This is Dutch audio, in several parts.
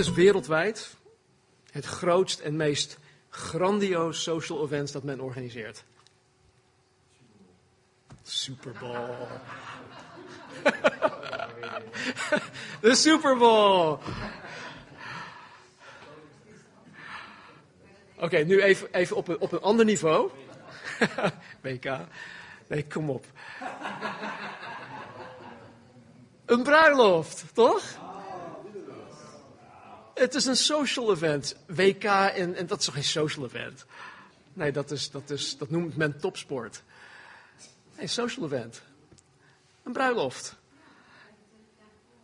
is wereldwijd het grootst en meest grandioos social event dat men organiseert? Super Bowl. De Super Bowl. Oké, nu even, even op, een, op een ander niveau. WK. Nee, kom op. Een bruiloft, toch? Het is een social event. WK en, en dat is toch geen social event? Nee, dat, is, dat, is, dat noemt men topsport. Nee, social event. Een bruiloft.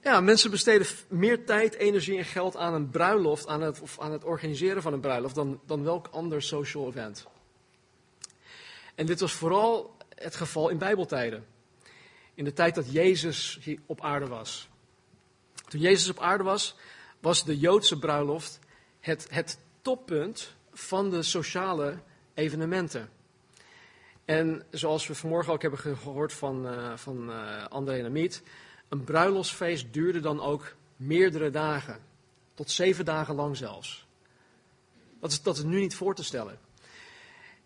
Ja, mensen besteden meer tijd, energie en geld aan een bruiloft, aan het, of aan het organiseren van een bruiloft, dan, dan welk ander social event. En dit was vooral het geval in Bijbeltijden. In de tijd dat Jezus hier op aarde was. Toen Jezus op aarde was, was de Joodse bruiloft het, het toppunt van de sociale evenementen. En zoals we vanmorgen ook hebben gehoord van, uh, van uh, André Namiet, een bruiloftsfeest duurde dan ook meerdere dagen. Tot zeven dagen lang zelfs. Dat is, dat is nu niet voor te stellen.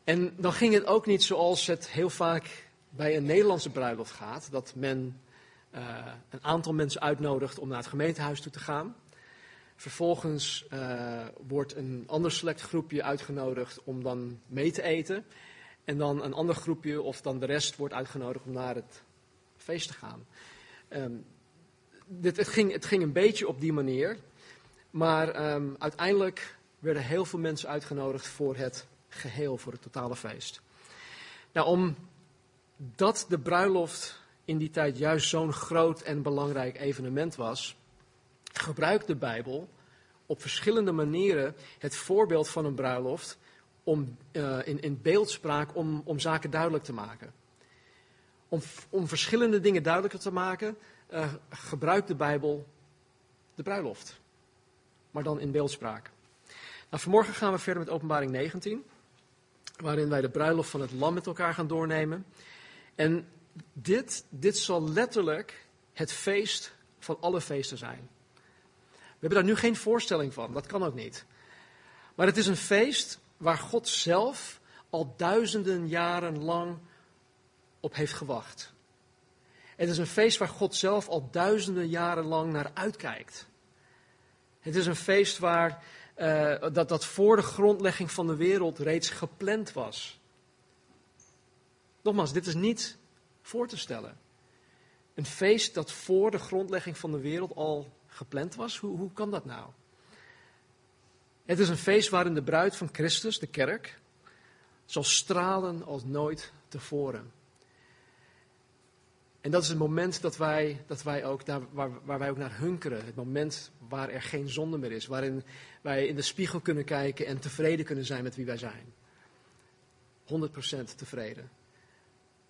En dan ging het ook niet zoals het heel vaak bij een Nederlandse bruiloft gaat. Dat men uh, een aantal mensen uitnodigt om naar het gemeentehuis toe te gaan. Vervolgens uh, wordt een ander select groepje uitgenodigd om dan mee te eten. En dan een ander groepje of dan de rest wordt uitgenodigd om naar het feest te gaan. Um, dit, het, ging, het ging een beetje op die manier. Maar um, uiteindelijk werden heel veel mensen uitgenodigd voor het geheel, voor het totale feest. Nou, omdat de bruiloft in die tijd juist zo'n groot en belangrijk evenement was, gebruikt de Bijbel op verschillende manieren het voorbeeld van een bruiloft om, uh, in, beeldspraak om, om zaken duidelijk te maken. Om, om verschillende dingen duidelijker te maken, uh, gebruikt de Bijbel de bruiloft. Maar dan in beeldspraak. Nou, vanmorgen gaan we verder met openbaring 19. Waarin wij de bruiloft van het lam met elkaar gaan doornemen. En dit, dit zal letterlijk het feest van alle feesten zijn. We hebben daar nu geen voorstelling van, dat kan ook niet. Maar het is een feest waar God zelf al duizenden jaren lang op heeft gewacht. Het is een feest waar God zelf al duizenden jaren lang naar uitkijkt. Het is een feest waar, uh, dat, dat voor de grondlegging van de wereld reeds gepland was. Nogmaals, dit is niet voor te stellen. Een feest dat voor de grondlegging van de wereld al gepland was? Hoe, hoe kan dat nou? Het is een feest waarin de bruid van Christus, de kerk, zal stralen als nooit tevoren. En dat is het moment dat wij, dat wij ook daar, waar, waar wij ook naar hunkeren. Het moment waar er geen zonde meer is. Waarin wij in de spiegel kunnen kijken en tevreden kunnen zijn met wie wij zijn. 100% tevreden.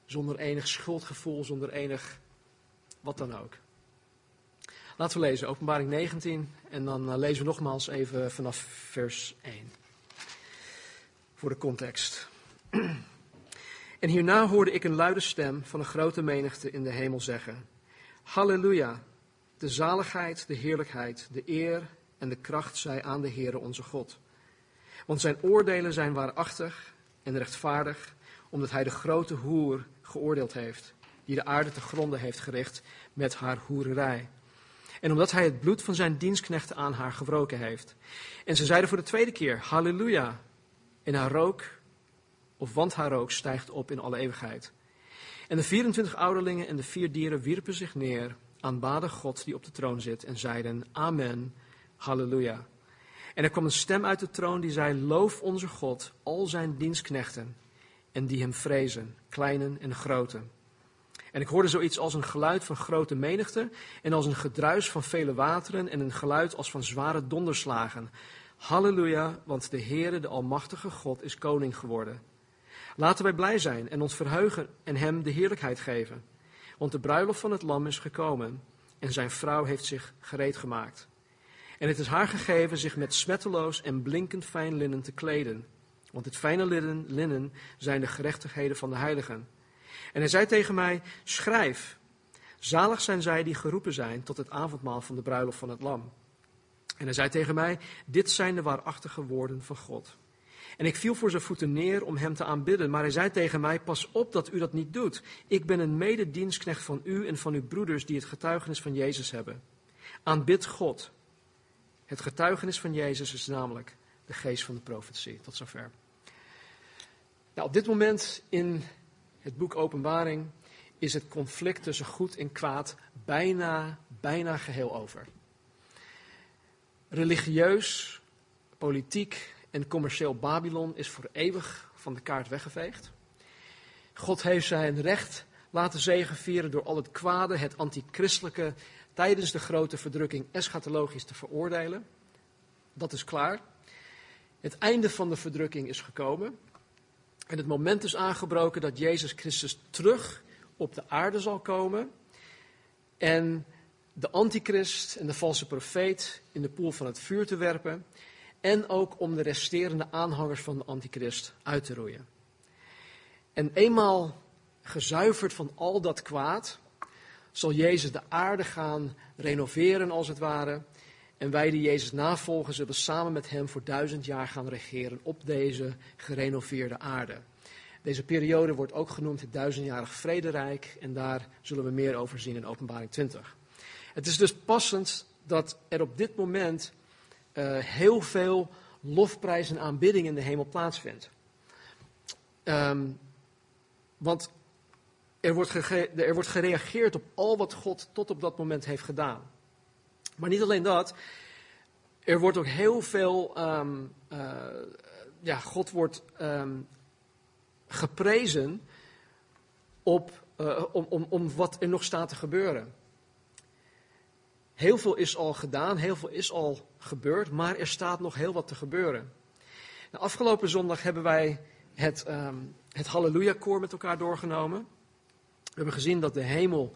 Zonder enig schuldgevoel, zonder enig wat dan ook. Laten we lezen, openbaring 19. En dan uh, lezen we nogmaals even vanaf vers 1. Voor de context. En hierna hoorde ik een luide stem van een grote menigte in de hemel zeggen: Halleluja! De zaligheid, de heerlijkheid, de eer en de kracht zij aan de Heere onze God. Want zijn oordelen zijn waarachtig en rechtvaardig, omdat hij de grote hoer geoordeeld heeft, die de aarde te gronden heeft gericht met haar hoererij. En omdat hij het bloed van zijn dienstknechten aan haar gewroken heeft. En ze zeiden voor de tweede keer, halleluja. En haar rook of want haar rook stijgt op in alle eeuwigheid. En de 24 ouderlingen en de vier dieren wierpen zich neer, aanbaden God die op de troon zit en zeiden Amen, Halleluja. En er kwam een stem uit de troon die zei, loof onze God, al zijn dienstknechten, en die hem vrezen, kleinen en groten. En ik hoorde zoiets als een geluid van grote menigte en als een gedruis van vele wateren en een geluid als van zware donderslagen. Halleluja, want de Heere, de Almachtige God, is koning geworden. Laten wij blij zijn en ons verheugen en hem de heerlijkheid geven. Want de bruiloft van het lam is gekomen en zijn vrouw heeft zich gereed gemaakt. En het is haar gegeven zich met smetteloos en blinkend fijn linnen te kleden. Want het fijne linnen, linnen zijn de gerechtigheden van de heiligen. En hij zei tegen mij, schrijf, zalig zijn zij die geroepen zijn tot het avondmaal van de bruiloft van het lam. En hij zei tegen mij: Dit zijn de waarachtige woorden van God. En ik viel voor zijn voeten neer om hem te aanbidden, maar hij zei tegen mij: Pas op dat u dat niet doet. Ik ben een mededienstknecht van u en van uw broeders die het getuigenis van Jezus hebben. Aanbid God. Het getuigenis van Jezus is namelijk de geest van de profetie. Tot zover. Nou, op dit moment in het boek Openbaring is het conflict tussen goed en kwaad bijna, bijna geheel over. Religieus, politiek en commercieel Babylon is voor eeuwig van de kaart weggeveegd. God heeft zijn recht laten zegenvieren door al het kwade, het antichristelijke, tijdens de grote verdrukking eschatologisch te veroordelen. Dat is klaar. Het einde van de verdrukking is gekomen. En het moment is aangebroken dat Jezus Christus terug op de aarde zal komen. En de antichrist en de valse profeet in de poel van het vuur te werpen. En ook om de resterende aanhangers van de antichrist uit te roeien. En eenmaal gezuiverd van al dat kwaad, zal Jezus de aarde gaan renoveren als het ware. En wij die Jezus navolgen, zullen samen met hem voor duizend jaar gaan regeren op deze gerenoveerde aarde. Deze periode wordt ook genoemd het duizendjarig vrederijk en daar zullen we meer over zien in openbaring 20. Het is dus passend dat er op dit moment uh, heel veel lofprijs en aanbidding in de hemel plaatsvindt. Um, want er wordt, er wordt gereageerd op al wat God tot op dat moment heeft gedaan. Maar niet alleen dat, er wordt ook heel veel, um, uh, ja, God wordt um, geprezen op, uh, om, om, om wat er nog staat te gebeuren. Heel veel is al gedaan, heel veel is al gebeurd, maar er staat nog heel wat te gebeuren. De afgelopen zondag hebben wij het, um, het Halleluja-koor met elkaar doorgenomen. We hebben gezien dat de hemel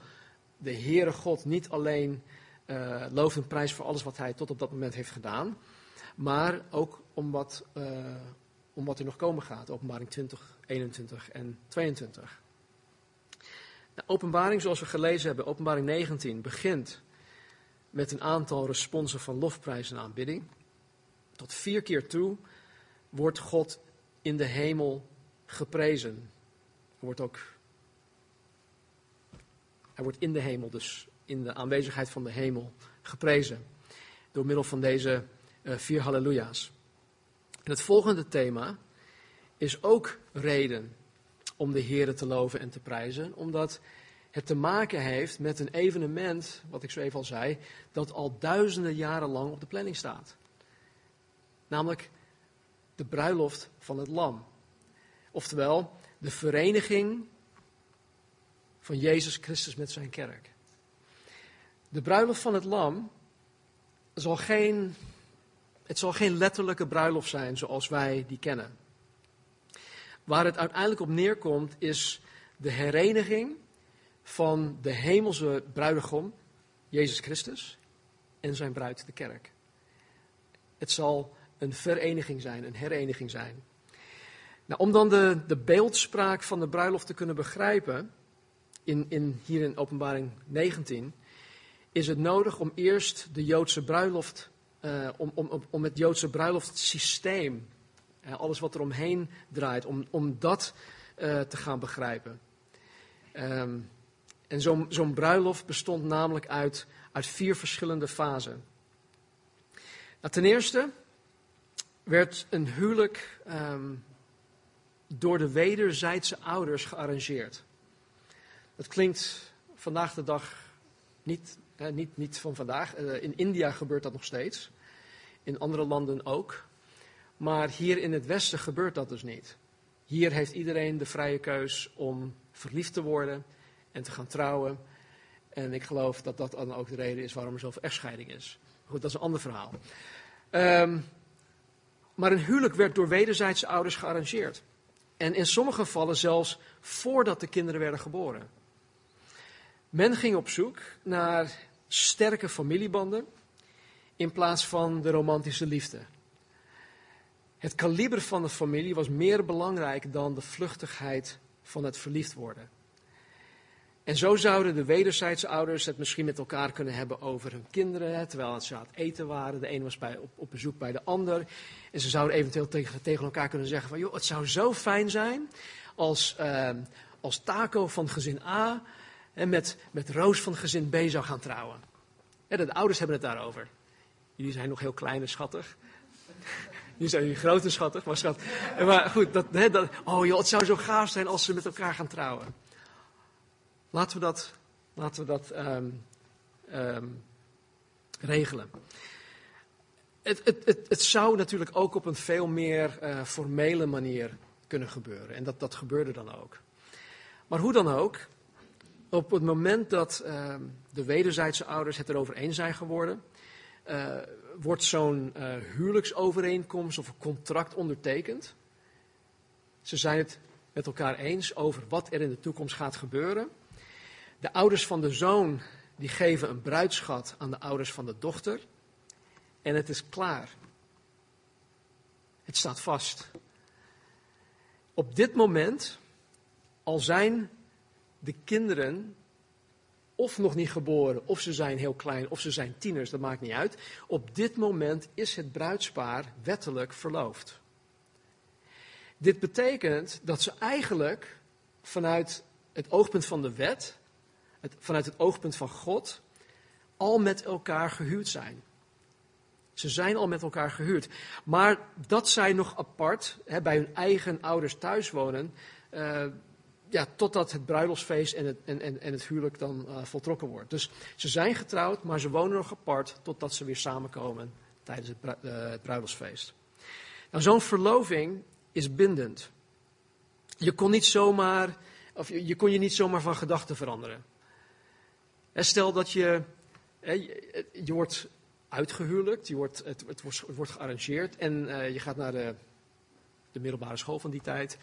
de Heere God niet alleen uh, looft en prijs voor alles wat hij tot op dat moment heeft gedaan, maar ook om wat, uh, om wat er nog komen gaat. Openbaring 20, 21 en 22. De openbaring, zoals we gelezen hebben, openbaring 19, begint met een aantal responsen van lofprijs en aanbidding. Tot vier keer toe wordt God in de hemel geprezen. Er wordt ook. Hij wordt in de hemel, dus in de aanwezigheid van de hemel, geprezen. Door middel van deze uh, vier halleluja's. Het volgende thema is ook reden om de Heer te loven en te prijzen, omdat het te maken heeft met een evenement, wat ik zo even al zei, dat al duizenden jaren lang op de planning staat. Namelijk de bruiloft van het Lam. Oftewel, de vereniging van Jezus Christus met zijn kerk. De bruiloft van het Lam zal geen, het zal geen letterlijke bruiloft zijn zoals wij die kennen. Waar het uiteindelijk op neerkomt is de hereniging van de hemelse bruidegom, Jezus Christus, en zijn bruid, de kerk. Het zal een vereniging zijn, een hereniging zijn. Nou, om dan de, de beeldspraak van de bruiloft te kunnen begrijpen, in, in, hier in Openbaring 19, is het nodig om eerst de Joodse bruiloft, uh, om, om, om het Joodse bruiloftsysteem, uh, alles wat er omheen draait, om, om dat uh, te gaan begrijpen. Um, en zo'n bruiloft bestond namelijk uit, uit vier verschillende fasen. Nou, ten eerste werd een huwelijk um, door de wederzijdse ouders gearrangeerd. Dat klinkt vandaag de dag niet, eh, niet, van vandaag. Uh, in India gebeurt dat nog steeds. In andere landen ook. Maar hier in het Westen gebeurt dat dus niet. Hier heeft iedereen de vrije keus om verliefd te worden en te gaan trouwen. En ik geloof dat dat dan ook de reden is waarom er zoveel echtscheiding is. Goed, dat is een ander verhaal. Um, maar een huwelijk werd door wederzijdse ouders gearrangeerd. En in sommige gevallen zelfs voordat de kinderen werden geboren. Men ging op zoek naar sterke familiebanden in plaats van de romantische liefde. Het kaliber van de familie was meer belangrijk dan de vluchtigheid van het verliefd worden. En zo zouden de wederzijdse ouders het misschien met elkaar kunnen hebben over hun kinderen, terwijl ze aan het eten waren. De een was bij, op, bezoek bij de ander. En ze zouden eventueel tegen, tegen elkaar kunnen zeggen van, joh, het zou zo fijn zijn als, uh, als Taco van gezin A en met, met Roos van gezin B zou gaan trouwen. En de ouders hebben het daarover. Jullie zijn nog heel klein en schattig. Jullie zijn jullie groot en schattig, maar schat. Maar goed, dat, dat, oh het zou zo gaaf zijn als ze met elkaar gaan trouwen. Laten we dat, laten we dat um, um, regelen. Het, het, het, het, zou natuurlijk ook op een veel meer uh, formele manier kunnen gebeuren. En dat, dat gebeurde dan ook. Maar hoe dan ook, op het moment dat uh, de wederzijdse ouders het erover eens zijn geworden, uh, wordt zo'n uh, huwelijksovereenkomst of contract ondertekend. Ze zijn het met elkaar eens over wat er in de toekomst gaat gebeuren. De ouders van de zoon die geven een bruidschat aan de ouders van de dochter. En het is klaar. Het staat vast. Op dit moment, al zijn de kinderen of nog niet geboren, of ze zijn heel klein, of ze zijn tieners, dat maakt niet uit. Op dit moment is het bruidspaar wettelijk verloofd. Dit betekent dat ze eigenlijk vanuit het oogpunt van de wet, het, vanuit het oogpunt van God, al met elkaar gehuwd zijn. Ze zijn al met elkaar gehuwd. Maar dat zij nog apart hè, bij hun eigen ouders thuis wonen, uh, ja, totdat het bruiloftsfeest en het, en, en, en het huwelijk dan uh, voltrokken wordt. Dus ze zijn getrouwd, maar ze wonen nog apart totdat ze weer samenkomen tijdens het, bru uh, het bruiloftsfeest. Nou, zo'n verloving is bindend. Je kon, niet zomaar, of je, kon je niet zomaar van gedachten veranderen. En stel dat je, je, je wordt uitgehuwelijkt, je wordt, het, het, wordt, het wordt gearrangeerd en uh, je gaat naar de, de middelbare school van die tijd.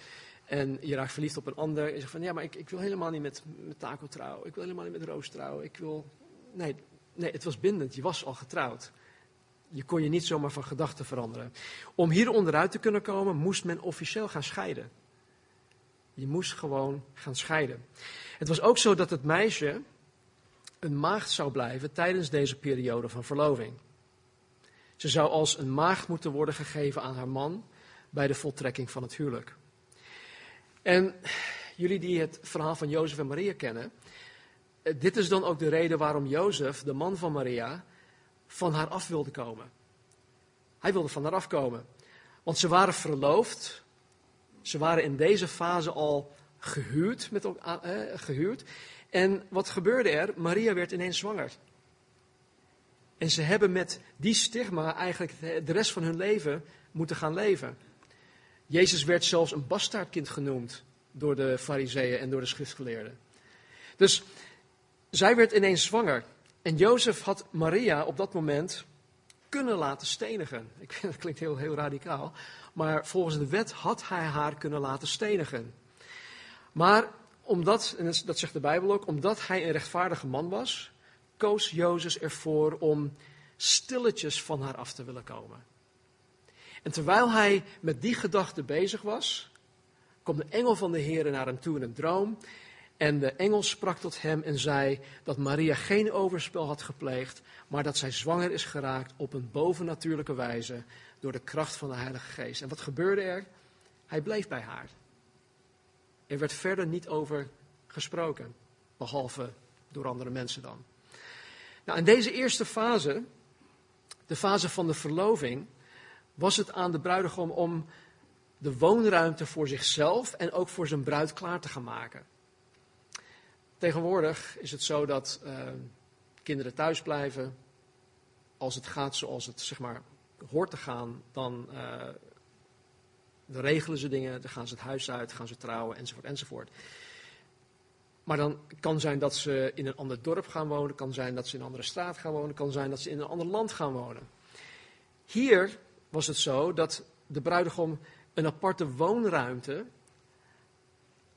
En je raakt verliefd op een ander. En je zegt van ja, maar ik, ik wil helemaal niet met, met Taco trouwen. Ik wil helemaal niet met Roos trouwen. Ik wil. Nee, nee, het was bindend. Je was al getrouwd. Je kon je niet zomaar van gedachten veranderen. Om hier onderuit te kunnen komen, moest men officieel gaan scheiden. Je moest gewoon gaan scheiden. Het was ook zo dat het meisje een maagd zou blijven tijdens deze periode van verloving. Ze zou als een maagd moeten worden gegeven aan haar man bij de voltrekking van het huwelijk. En jullie die het verhaal van Jozef en Maria kennen, eh, dit is dan ook de reden waarom Jozef, de man van Maria, van haar af wilde komen. Hij wilde van haar afkomen. Want ze waren verloofd. Ze waren in deze fase al gehuwd. Met, eh, gehuwd. En wat gebeurde er? Maria werd ineens zwanger. En ze hebben met die stigma eigenlijk de rest van hun leven moeten gaan leven. Jezus werd zelfs een bastaardkind genoemd door de fariseeën en door de schriftgeleerden. Dus zij werd ineens zwanger. En Jozef had Maria op dat moment kunnen laten stenigen. Ik vind dat klinkt heel, heel radicaal. Maar volgens de wet had hij haar kunnen laten stenigen. Maar omdat, en dat zegt de Bijbel ook, omdat hij een rechtvaardige man was, koos Jozef ervoor om stilletjes van haar af te willen komen. En terwijl hij met die gedachte bezig was, kwam de engel van de Heer naar hem toe in een droom. En de engel sprak tot hem en zei dat Maria geen overspel had gepleegd, maar dat zij zwanger is geraakt op een bovennatuurlijke wijze door de kracht van de Heilige Geest. En wat gebeurde er? Hij bleef bij haar. Er werd verder niet over gesproken, behalve door andere mensen dan. Nou, in deze eerste fase, de fase van de verloving, was het aan de bruidegom om de woonruimte voor zichzelf en ook voor zijn bruid klaar te gaan maken. Tegenwoordig is het zo dat uh, kinderen thuis blijven. Als het gaat zoals het zeg maar hoort te gaan, dan, uh, dan regelen ze dingen, dan gaan ze het huis uit, gaan ze trouwen enzovoort enzovoort. Maar dan kan zijn dat ze in een ander dorp gaan wonen, kan zijn dat ze in een andere straat gaan wonen, kan zijn dat ze in een ander land gaan wonen. Hier was het zo dat de bruidegom een aparte woonruimte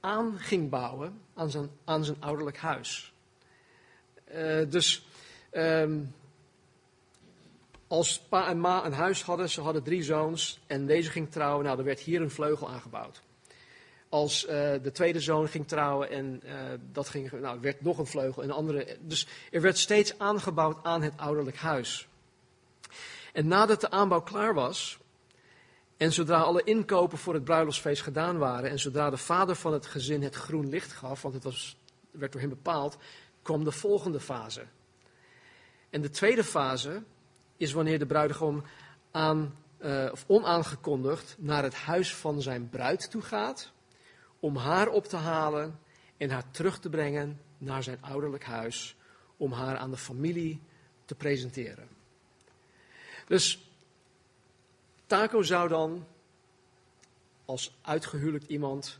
aan ging bouwen aan zijn, aan zijn ouderlijk huis. Uh, dus um, als pa en ma een huis hadden, ze hadden drie zoons en deze ging trouwen, nou, er werd hier een vleugel aangebouwd. als eh, de tweede zoon ging trouwen en uh, dat ging, nou, werd nog een vleugel en andere. Dus er werd steeds aangebouwd aan het ouderlijk huis. En nadat de aanbouw klaar was, en zodra alle inkopen voor het bruiloftsfeest gedaan waren, en zodra de vader van het gezin het groen licht gaf, want het was, werd door hem bepaald, kwam de volgende fase. En de tweede fase is wanneer de bruidegom aan, uh, of onaangekondigd naar het huis van zijn bruid toe gaat om haar op te halen en haar terug te brengen naar zijn ouderlijk huis, om haar aan de familie te presenteren. Dus Taco zou dan als uitgehuwelijkt iemand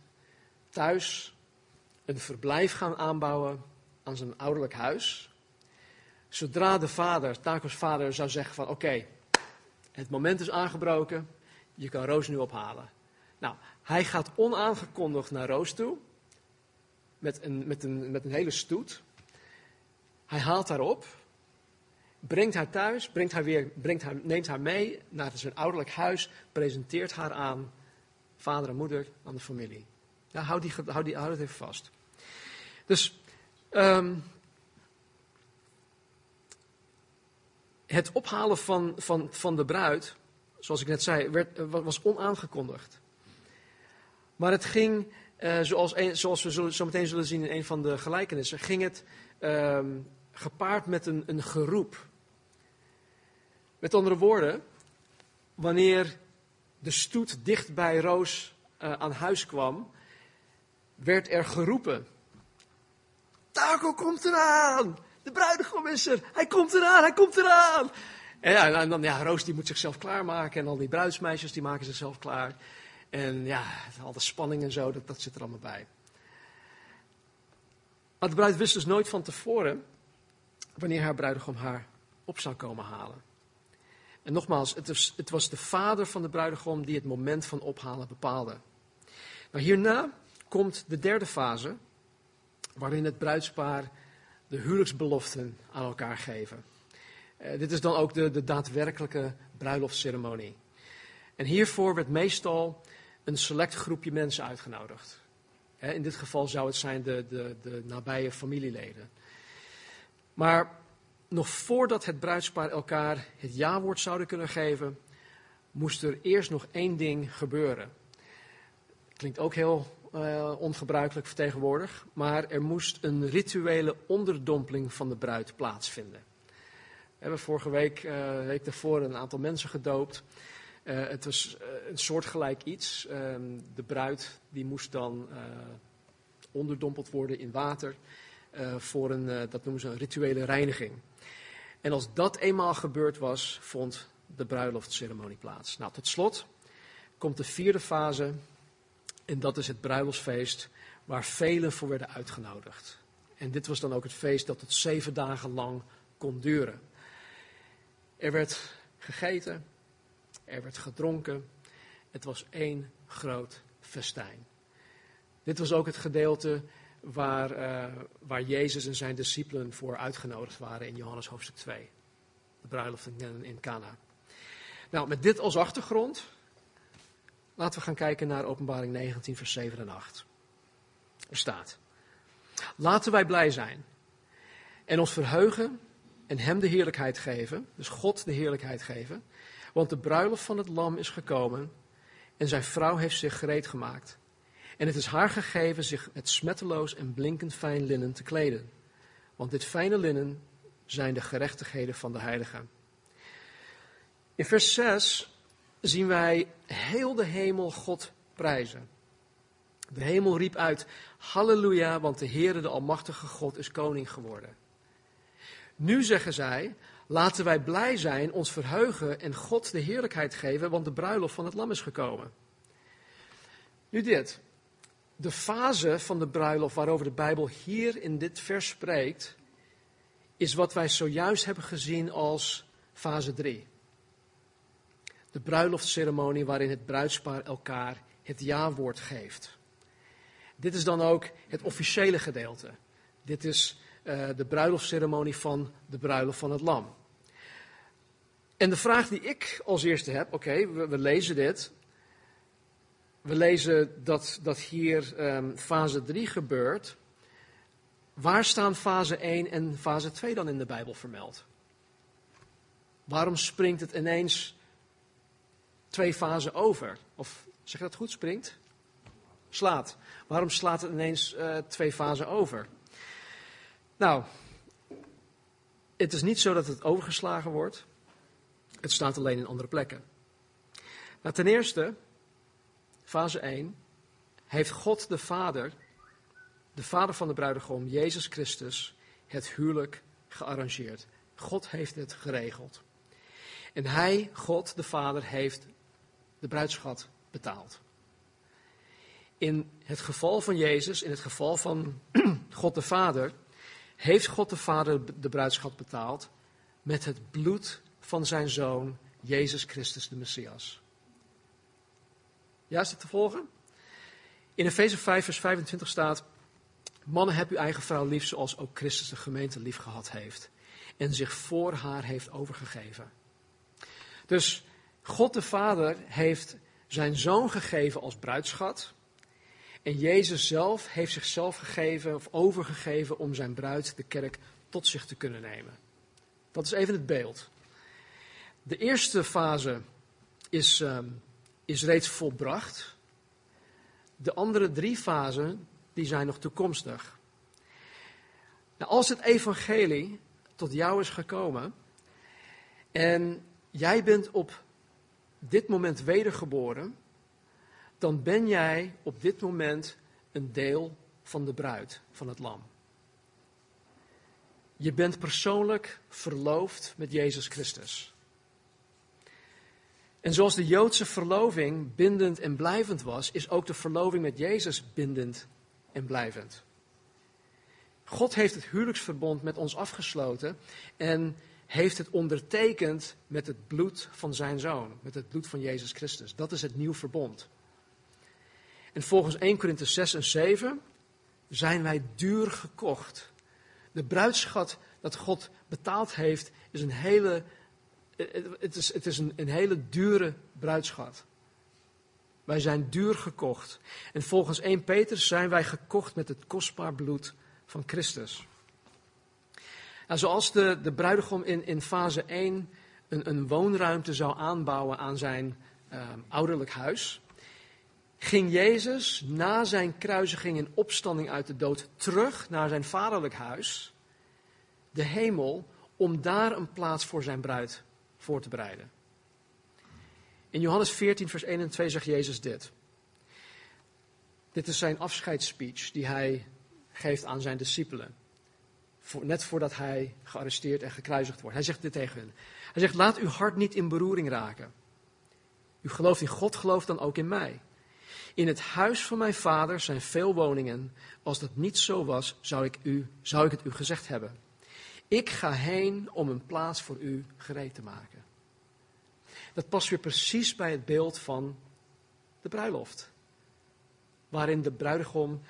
thuis een verblijf gaan aanbouwen aan zijn ouderlijk huis. Zodra de vader, Taco's vader, zou zeggen van oké, het moment is aangebroken, je kan Roos nu ophalen. Nou, hij gaat onaangekondigd naar Roos toe. Met een, met een, met een hele stoet. Hij haalt haar op. Brengt haar thuis. Brengt haar weer, brengt haar, neemt haar mee naar zijn ouderlijk huis. Presenteert haar aan vader en moeder, aan de familie. Ja, houd, die, houd, die, houd even vast. Dus um, het ophalen van, van, van de bruid, zoals ik net zei, werd, was onaangekondigd. Maar het ging, uh, zoals, zoals, we zullen, zo meteen zullen zien in een van de gelijkenissen, ging het um, gepaard met een, een geroep. Met andere woorden, wanneer de stoet dicht bij Roos uh, aan huis kwam, werd er geroepen. Taco komt eraan! De bruidegom is er! Hij komt eraan! Hij komt eraan! En, ja, dan, ja, Roos die moet zichzelf klaarmaken en al die bruidsmeisjes die maken zichzelf klaar. En ja, al de spanning en zo, dat, dat zit er allemaal bij. Maar de bruid wist dus nooit van tevoren wanneer haar bruidegom haar op zou komen halen. En nogmaals, het was, het was de vader van de bruidegom die het moment van ophalen bepaalde. Maar hierna komt de derde fase, waarin het bruidspaar de huwelijksbeloften aan elkaar geven. Uh, dit is dan ook de, de daadwerkelijke bruiloftsceremonie. En hiervoor werd meestal een select groepje mensen uitgenodigd. In dit geval zou het zijn de, de, de nabije familieleden. Maar nog voordat het bruidspaar elkaar het ja-woord zouden kunnen geven, moest er eerst nog één ding gebeuren. Klinkt ook heel uh, ongebruikelijk vertegenwoordig, maar er moest een rituele onderdompeling van de bruid plaatsvinden. We hebben vorige week, uh, week daarvoor, een aantal mensen gedoopt. Uh, het was een soortgelijk iets. Uh, de bruid die moest dan eh, onderdompeld worden in water voor een, dat noemen ze een rituele reiniging. En als dat eenmaal gebeurd was, vond de bruiloftsceremonie plaats. Nou, tot slot komt de vierde fase en dat is het bruiloftsfeest waar velen voor werden uitgenodigd. En dit was dan ook het feest dat het zeven dagen lang kon duren. Er werd gegeten, er werd gedronken. Het was één groot festijn. Dit was ook het gedeelte waar, uh, waar Jezus en zijn discipelen voor uitgenodigd waren in Johannes hoofdstuk 2. De bruiloft in, in Cana. Nou, met dit als achtergrond, laten we gaan kijken naar openbaring 19, vers 7 en 8. Er staat, laten wij blij zijn en ons verheugen en hem de heerlijkheid geven, dus God de heerlijkheid geven, want de bruiloft van het lam is gekomen en zijn vrouw heeft zich gereed gemaakt. En het is haar gegeven zich met smetteloos en blinkend fijn linnen te kleden. Want dit fijne linnen zijn de gerechtigheden van de heiligen. In vers 6 zien wij heel de hemel God prijzen. De hemel riep uit, halleluja, want de Heere, de Almachtige God, is koning geworden. Nu zeggen zij, Laten wij blij zijn, ons verheugen en God de heerlijkheid geven, want de bruiloft van het lam is gekomen. Nu dit. De fase van de bruiloft waarover de Bijbel hier in dit vers spreekt, is wat wij zojuist hebben gezien als fase 3. De bruiloftsceremonie waarin het bruidspaar elkaar het ja-woord geeft. Dit is dan ook het officiële gedeelte. Dit is uh, de bruiloftsceremonie van de bruiloft van het lam. En de vraag die ik als eerste heb, oké, we, lezen dit. We lezen dat, dat hier ehm, fase 3 gebeurt. Waar staan fase 1 en fase 2 dan in de Bijbel vermeld? Waarom springt het ineens twee fasen over? Of zeg dat goed, springt? Slaat. Waarom slaat het ineens uh, twee fasen over? Nou, het is niet zo dat het overgeslagen wordt. Het staat alleen in andere plekken. Nou, ten eerste, fase 1, heeft God de Vader, de Vader van de bruidegom, Jezus Christus, het huwelijk gearrangeerd. God heeft het geregeld. En hij, God de Vader, heeft de bruidschat betaald. In het geval van Jezus, in het geval van God de Vader, heeft God de Vader de bruidschat betaald met het bloed van zijn zoon, Jezus Christus de Messias. Ja, is dit te volgen? In Efeze 5, vers 25 staat: Mannen, heb uw eigen vrouw lief zoals ook Christus de gemeente lief gehad heeft. En zich voor haar heeft overgegeven. Dus God de Vader heeft zijn zoon gegeven als bruidschat. En Jezus zelf heeft zichzelf gegeven of overgegeven om zijn bruid, de kerk, tot zich te kunnen nemen. Dat is even het beeld. De eerste fase is, ehm, is reeds volbracht. De andere drie fasen die zijn nog toekomstig. Nou, als het evangelie tot jou is gekomen en jij bent op dit moment wedergeboren, dan ben jij op dit moment een deel van de bruid, van het lam. Je bent persoonlijk verloofd met Jezus Christus. En zoals de Joodse verloving bindend en blijvend was, is ook de verloving met Jezus bindend en blijvend. God heeft het huwelijksverbond met ons afgesloten en heeft het ondertekend met het bloed van zijn zoon, met het bloed van Jezus Christus. Dat is het nieuw verbond. En volgens 1 Korinthe 6 en 7 zijn wij duur gekocht. De bruidschat dat God betaald heeft is een hele, het is, het is een, hele dure bruidschat. Wij zijn duur gekocht. En volgens 1 Petrus zijn wij gekocht met het kostbaar bloed van Christus. Zoals de, de bruidegom in, in fase 1 een, een woonruimte zou aanbouwen aan zijn uh, ouderlijk huis, ging Jezus na zijn kruisiging en opstanding uit de dood terug naar zijn vaderlijk huis, de hemel, om daar een plaats voor zijn bruid voor te bereiden. In Johannes 14, vers 1 en 2 zegt Jezus dit. Dit is zijn afscheidsspeech die hij geeft aan zijn discipelen. net voordat hij gearresteerd en gekruisigd wordt. Hij zegt dit tegen hen. Hij zegt, laat uw hart niet in beroering raken. U gelooft in God, gelooft dan ook in mij. In het huis van mijn vader zijn veel woningen. Als dat niet zo was, zou ik, u, zou ik het u gezegd hebben. Ik ga heen om een plaats voor u gereed te maken. Dat past weer precies bij het beeld van de bruiloft. Waarin de bruidegom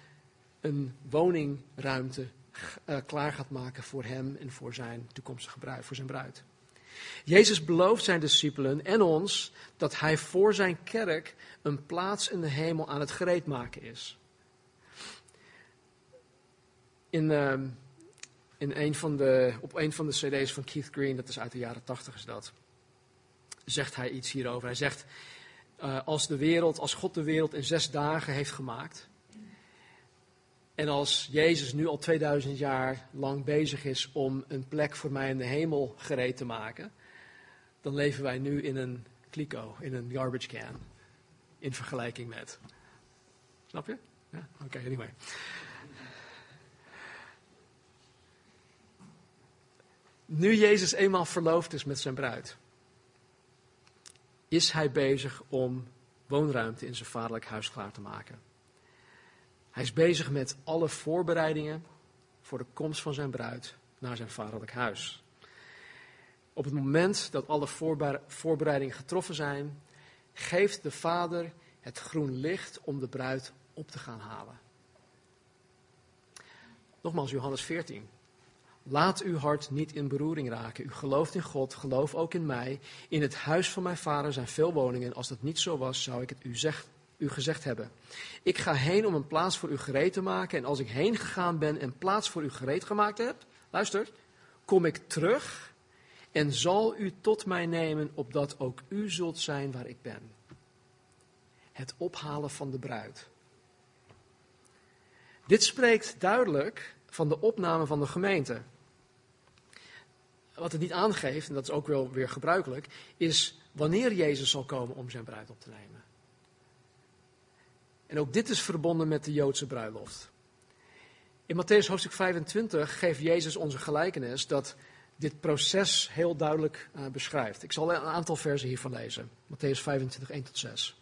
een woningruimte uh, klaar gaat maken voor hem en voor zijn toekomstige bruid, voor zijn bruid. Jezus belooft zijn discipelen en ons dat hij voor zijn kerk een plaats in de hemel aan het gereed maken is. In, uh, in een van de, op een van de cd's van Keith Green, dat is uit de jaren tachtig is dat, zegt hij iets hierover. Hij zegt, uh, als de wereld, als God de wereld in zes dagen heeft gemaakt, en als Jezus nu al 2000 jaar lang bezig is om een plek voor mij in de hemel gereed te maken, dan leven wij nu in een kliko, in een garbage can. In vergelijking met. Snap je? Ja? Oké, anyway. Nu Jezus eenmaal verloofd is met zijn bruid, is hij bezig om woonruimte in zijn vaderlijk huis klaar te maken. Hij is bezig met alle voorbereidingen voor de komst van zijn bruid naar zijn vaderlijk huis. Op het moment dat alle voorbereidingen getroffen zijn, geeft de vader het groen licht om de bruid op te gaan halen. Nogmaals, Johannes 14. Laat uw hart niet in beroering raken. U gelooft in God, geloof ook in mij. In het huis van mijn vader zijn veel woningen. Als dat niet zo was, zou ik het u, u gezegd hebben. Ik ga heen om een plaats voor u gereed te maken. En als ik heen gegaan ben en plaats voor u gereed gemaakt heb, luister, kom ik terug en zal u tot mij nemen, opdat ook u zult zijn waar ik ben. Het ophalen van de bruid. Dit spreekt duidelijk van de opname van de gemeente. Wat het niet aangeeft, en dat is ook wel weer gebruikelijk, is wanneer Jezus zal komen om zijn bruid op te nemen. En ook dit is verbonden met de Joodse bruiloft. In Matthäus hoofdstuk 25 geeft Jezus onze gelijkenis dat dit proces heel duidelijk uh, beschrijft. Ik zal een aantal versen hiervan lezen. Matthäus 25, 1 tot 6.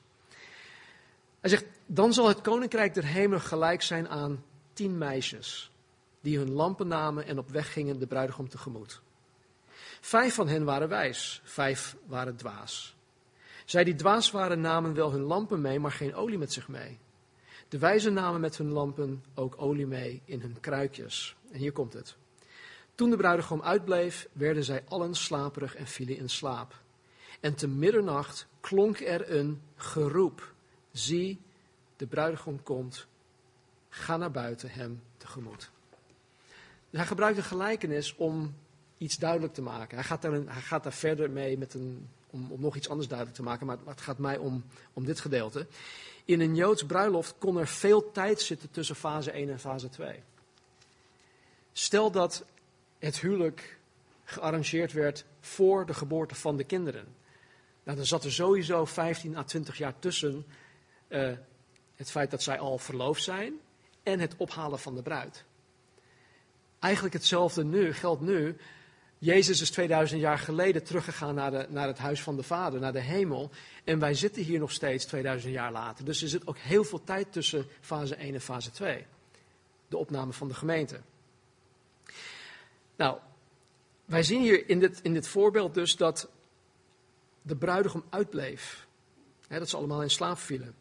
Hij zegt, dan zal het koninkrijk der hemel gelijk zijn aan tien meisjes, die hun lampen namen en op weg gingen de bruidegom tegemoet. Vijf van hen waren wijs, vijf waren dwaas. Zij die dwaas waren namen wel hun lampen mee, maar geen olie met zich mee. De wijzen namen met hun lampen ook olie mee in hun kruikjes. En hier komt het. Toen de bruidegom uitbleef, werden zij allen slaperig en vielen in slaap. En te middernacht klonk er een geroep. Zie, de bruidegom komt, ga naar buiten hem tegemoet. hij gebruikt een gelijkenis om iets duidelijk te maken. Hij gaat daar, hij gaat daar verder mee met een, om, om nog iets anders duidelijk te maken, maar het gaat mij om, om dit gedeelte. In een Joods bruiloft kon er veel tijd zitten tussen fase 1 en fase 2. Stel dat het huwelijk gearrangeerd werd voor de geboorte van de kinderen. Nou, dan zat er sowieso 15 à 20 jaar tussen uh, het feit dat zij al verloofd zijn en het ophalen van de bruid. Eigenlijk hetzelfde nu, geldt nu. Jezus is 2000 jaar geleden teruggegaan naar, de, naar het huis van de Vader, naar de hemel. En wij zitten hier nog steeds 2000 jaar later. Dus er zit ook heel veel tijd tussen fase 1 en fase 2. De opname van de gemeente. Nou, wij zien hier in dit, in dit voorbeeld dus dat de bruidegom uitbleef. dat ze allemaal in slaap vielen.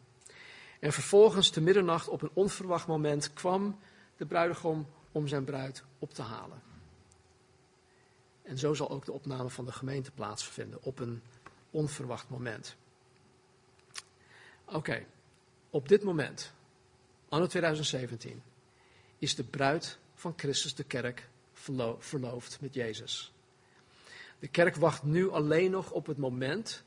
En vervolgens te middernacht op een onverwacht moment kwam de bruidegom om zijn bruid op te halen. En zo zal ook de opname van de gemeente plaatsvinden op een onverwacht moment. Oké, op dit moment, anno 2017, is de bruid van Christus de kerk verloofd met Jezus. De kerk wacht nu alleen nog op het moment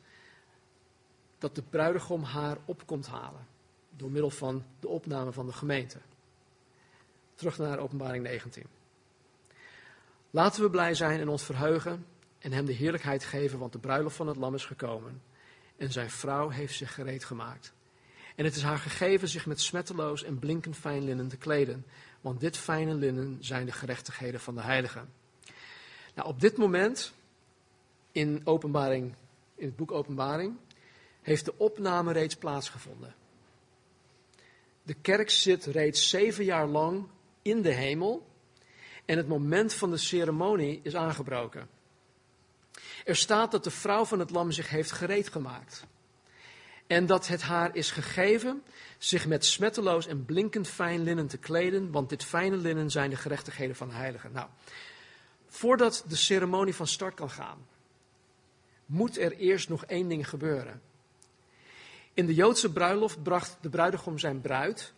dat de bruidegom haar op komt halen door middel van de opname van de gemeente. Terug naar openbaring 19. Laten we blij zijn en ons verheugen en hem de heerlijkheid geven, want de bruiloft van het lam is gekomen en zijn vrouw heeft zich gereed gemaakt. En het is haar gegeven zich met smetteloos en blinkend fijn linnen te kleden, want dit fijne linnen zijn de gerechtigheden van de heiligen. Nou, op dit moment, in, openbaring, in het boek Openbaring, heeft de opname reeds plaatsgevonden. De kerk zit reeds zeven jaar lang in de hemel en het moment van de ceremonie is aangebroken. Er staat dat de vrouw van het lam zich heeft gereed gemaakt. En dat het haar is gegeven zich met smetteloos en blinkend fijn linnen te kleden, want dit fijne linnen zijn de gerechtigheden van de heiligen. Nou, voordat de ceremonie van start kan gaan, moet er eerst nog één ding gebeuren. In de Joodse bruiloft bracht de bruidegom zijn bruid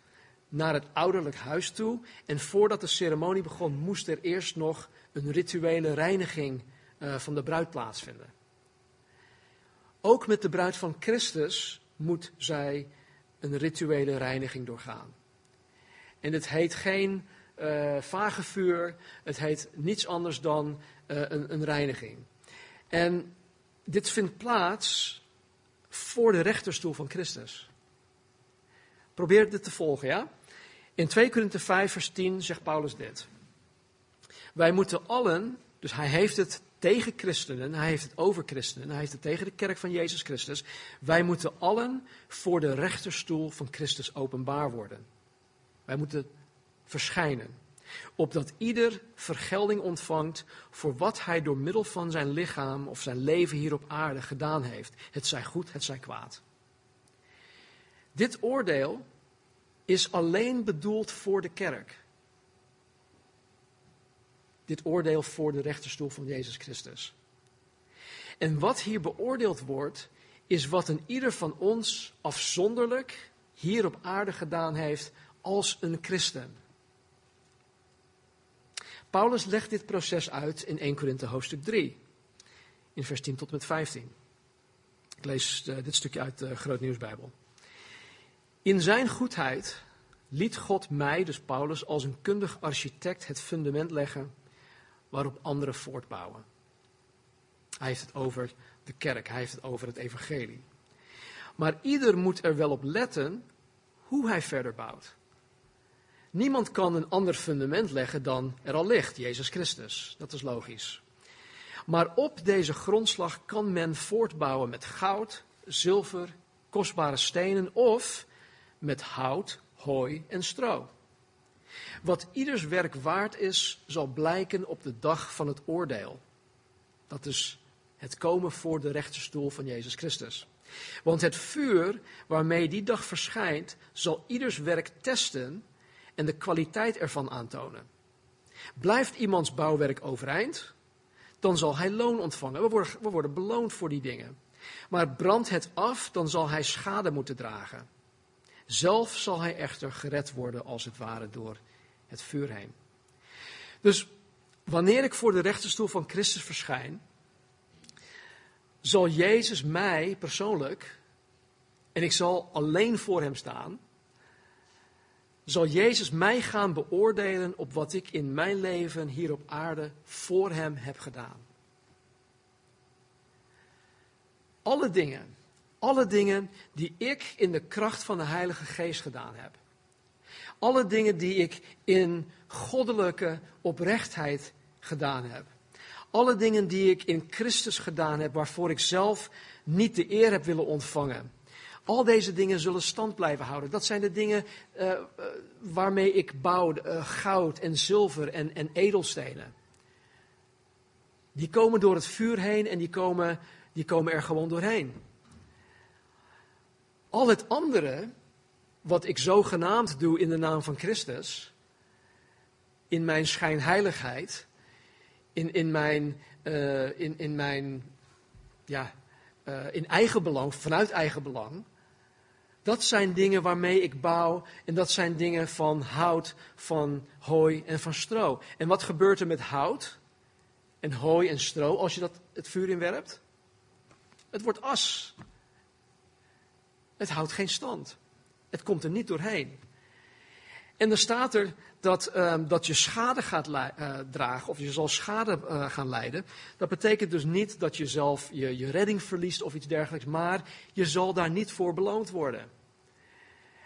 naar het ouderlijk huis toe. En voordat de ceremonie begon, moest er eerst nog een rituele reiniging uh, van de bruid plaatsvinden. Ook met de bruid van Christus moet zij een rituele reiniging doorgaan. En het heet geen uh, vage vuur, het heet niets anders dan uh, een, een reiniging. En dit vindt plaats voor de rechterstoel van Christus. Probeer dit te volgen, ja? In 2 Korinthe 5, vers 10 zegt Paulus dit. Wij moeten allen, dus hij heeft het tegen christenen, hij heeft het over christenen, hij heeft het tegen de kerk van Jezus Christus. Wij moeten allen voor de rechterstoel van Christus openbaar worden. Wij moeten verschijnen opdat ieder vergelding ontvangt voor wat hij door middel van zijn lichaam of zijn leven hier op aarde gedaan heeft. Het zij goed, het zij kwaad. Dit oordeel is alleen bedoeld voor de kerk. Dit oordeel voor de rechterstoel van Jezus Christus. En wat hier beoordeeld wordt, is wat een ieder van ons afzonderlijk hier op aarde gedaan heeft als een christen. Paulus legt dit proces uit in 1 Korinthe hoofdstuk 3, in vers 10 tot met 15. Ik lees uh, dit stukje uit de Groot Nieuwsbijbel. In zijn goedheid liet God mij, dus Paulus, als een kundig architect het fundament leggen waarop anderen voortbouwen. Hij heeft het over de kerk, hij heeft het over het evangelie. Maar ieder moet er wel op letten hoe hij verder bouwt. Niemand kan een ander fundament leggen dan er al ligt, Jezus Christus. Dat is logisch. Maar op deze grondslag kan men voortbouwen met goud, zilver, kostbare stenen of met hout, hooi en stro. Wat ieders werk waard is, zal blijken op de dag van het oordeel. Dat is het komen voor de rechterstoel van Jezus Christus. Want het vuur waarmee die dag verschijnt, zal ieders werk testen en de kwaliteit ervan aantonen. Blijft iemands bouwwerk overeind, dan zal hij loon ontvangen. We worden, we worden beloond voor die dingen. Maar brandt het af, dan zal hij schade moeten dragen. Zelf zal hij echter gered worden, als het ware, door het vuur heen. Dus wanneer ik voor de rechterstoel van Christus verschijn, zal Jezus mij persoonlijk, en ik zal alleen voor hem staan, zal Jezus mij gaan beoordelen op wat ik in mijn leven hier op aarde voor Hem heb gedaan. Alle dingen, alle dingen die ik in de kracht van de Heilige Geest gedaan heb. Alle dingen die ik in goddelijke oprechtheid gedaan heb. Alle dingen die ik in Christus gedaan heb, waarvoor ik zelf niet de eer heb willen ontvangen. Al deze dingen zullen stand blijven houden. Dat zijn de dingen uh, waarmee ik bouw, uh, goud en zilver en, en edelstenen. Die komen door het vuur heen en die komen, die komen er gewoon doorheen. Al het andere, wat ik zogenaamd doe in de naam van Christus, in mijn schijnheiligheid, in, in mijn, uh, in, in mijn ja, uh, in eigen belang, vanuit eigen belang, dat zijn dingen waarmee ik bouw en dat zijn dingen van hout, van hooi en van stro. En wat gebeurt er met hout en hooi en stro als je dat het vuur inwerpt? Het wordt as. Het houdt geen stand. Het komt er niet doorheen. En dan staat er dat, uh, dat je schade gaat uh, dragen, of je zal schade uh, gaan lijden. Dat betekent dus niet dat je zelf je, je redding verliest of iets dergelijks, maar je zal daar niet voor beloond worden.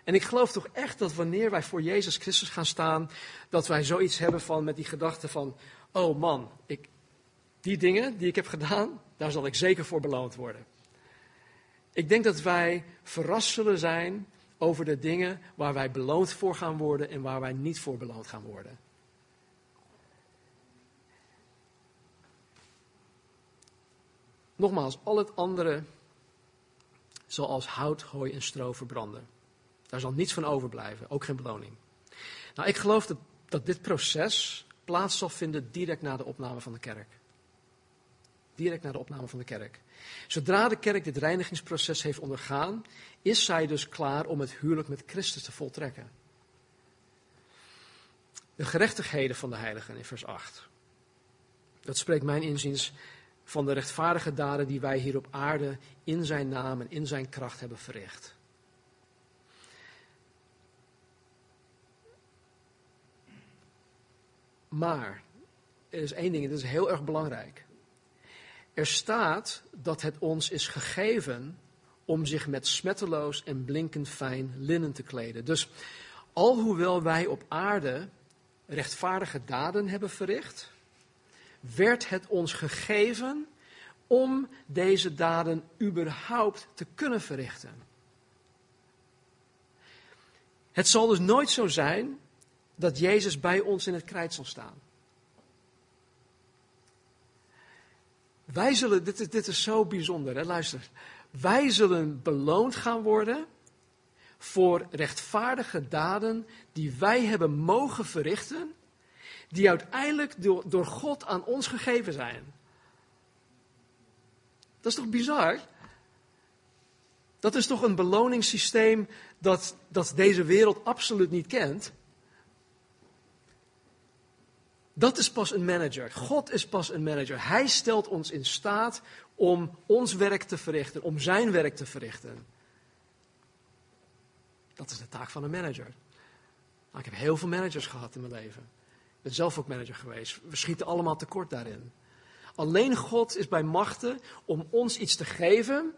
En ik geloof toch echt dat wanneer wij voor Jezus Christus gaan staan, dat wij zoiets hebben van met die gedachte van, oh man, ik, die dingen die ik heb gedaan, daar zal ik zeker voor beloond worden. Ik denk dat wij verrast zullen zijn over de dingen waar wij beloond voor gaan worden en waar wij niet voor beloond gaan worden. Nogmaals, al het andere zal als hout, hooi en stro verbranden. Daar zal niets van overblijven, ook geen beloning. Nou, ik geloof dat, dat dit proces plaats zal vinden direct na de opname van de kerk. Direct na de opname van de kerk. Zodra de kerk dit reinigingsproces heeft ondergaan, is zij dus klaar om het huwelijk met Christus te voltrekken. De gerechtigheden van de heiligen in vers 8. Dat spreekt mijn inziens van de rechtvaardige daden die wij hier op aarde in zijn naam en in zijn kracht hebben verricht. Maar er is één ding, en dat is heel erg belangrijk. Er staat dat het ons is gegeven om zich met smetteloos en blinkend fijn linnen te kleden. Dus alhoewel wij op aarde rechtvaardige daden hebben verricht, werd het ons gegeven om deze daden überhaupt te kunnen verrichten. Het zal dus nooit zo zijn dat Jezus bij ons in het krijt zal staan. Wij zullen, dit is, dit is zo bijzonder, hè? luister. Wij zullen beloond gaan worden voor rechtvaardige daden die wij hebben mogen verrichten, die uiteindelijk door, door God aan ons gegeven zijn. Dat is toch bizar? Dat is toch een beloningssysteem dat, dat deze wereld absoluut niet kent? Dat is pas een manager. God is pas een manager. Hij stelt ons in staat om ons werk te verrichten, om zijn werk te verrichten. Dat is de taak van een manager. Nou, ik heb heel veel managers gehad in mijn leven. Ik ben zelf ook manager geweest. We schieten allemaal tekort daarin. Alleen God is bij machten om ons iets te geven,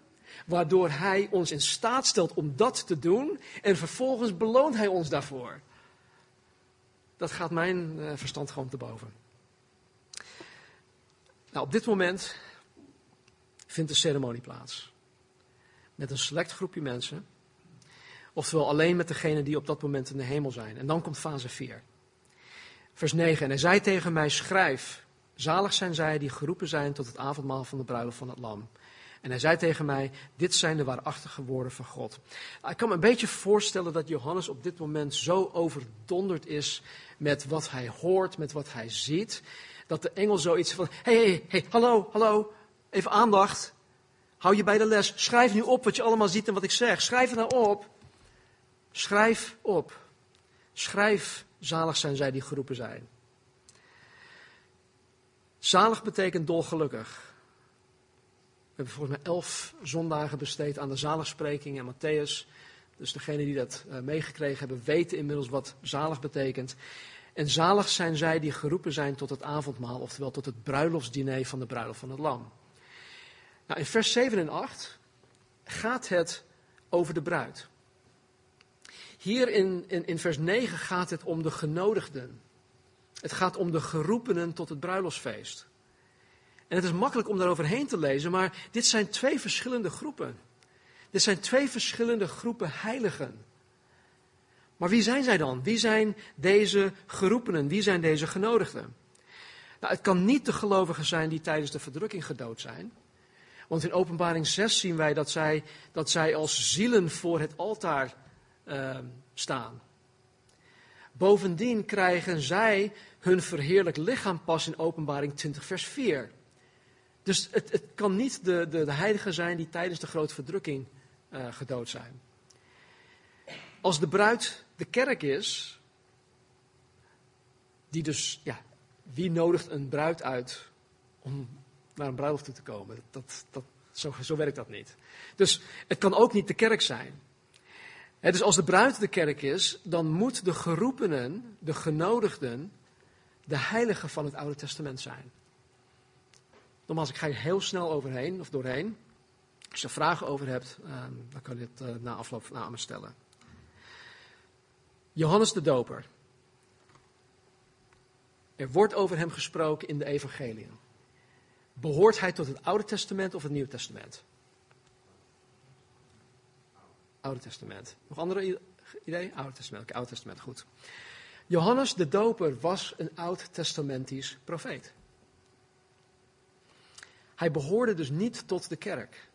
waardoor Hij ons in staat stelt om dat te doen en vervolgens beloont Hij ons daarvoor. Dat gaat mijn uh, verstand gewoon te boven. Nou, op dit moment vindt de ceremonie plaats. Met een select groepje mensen. Oftewel alleen met degenen die op dat moment in de hemel zijn. En dan komt fase 4. Vers 9. En hij zei tegen mij: Schrijf, zalig zijn zij die geroepen zijn tot het avondmaal van de bruiloft van het Lam. En hij zei tegen mij: Dit zijn de waarachtige woorden van God. Ik kan me een beetje voorstellen dat Johannes op dit moment zo overdonderd is met wat hij hoort, met wat hij ziet. Dat de engel zoiets van: hey, hey, hey, hallo, hallo, even aandacht. Hou je bij de les. Schrijf nu op wat je allemaal ziet en wat ik zeg. Schrijf het nou op. Schrijf op. Schrijf, zalig zijn zij die geroepen zijn. Zalig betekent dolgelukkig. We hebben volgens mij elf zondagen besteed aan de zaligspreking en Matthäus. Dus degenen die dat uh, meegekregen hebben, weten inmiddels wat zalig betekent. En zalig zijn zij die geroepen zijn tot het avondmaal, oftewel tot het bruiloftsdiner van de bruiloft van het Lam. Nou, in vers 7 en 8 gaat het over de bruid. Hier in, in, in vers 9 gaat het om de genodigden. Het gaat om de geroepenen tot het bruiloftsfeest. En het is makkelijk om daaroverheen te lezen, maar dit zijn twee verschillende groepen. Dit zijn twee verschillende groepen heiligen. Maar wie zijn zij dan? Wie zijn deze geroepenen? Wie zijn deze genodigden? Nou, het kan niet de gelovigen zijn die tijdens de verdrukking gedood zijn. Want in Openbaring 6 zien wij dat zij, dat zij als zielen voor het altaar uh, staan. Bovendien krijgen zij hun verheerlijk lichaam pas in Openbaring 20, vers 4. Dus het, het kan niet de, de, de, heiligen zijn die tijdens de grote verdrukking uh, gedood zijn. Als de bruid de kerk is, die dus, ja, wie nodigt een bruid uit om naar een bruiloft toe te komen? Dat, dat, zo, zo werkt dat niet. Dus het kan ook niet de kerk zijn. Dus als de bruid de kerk is, dan moet de geroepenen, de genodigden, de heiligen van het Oude Testament zijn. Nogmaals, ik ga hier heel snel overheen of doorheen. Als je vragen over hebt, ehm, dan kan je het uh, na afloop aan me stellen. Johannes de Doper. Er wordt over hem gesproken in de evangeliën. Behoort hij tot het Oude Testament of het Nieuwe Testament? Oude Testament. Nog andere ideeën? Oude Testament. Oké, Oude Testament, goed. Johannes de Doper was een oud-testamentisch profeet. Hij behoorde dus niet tot de kerk.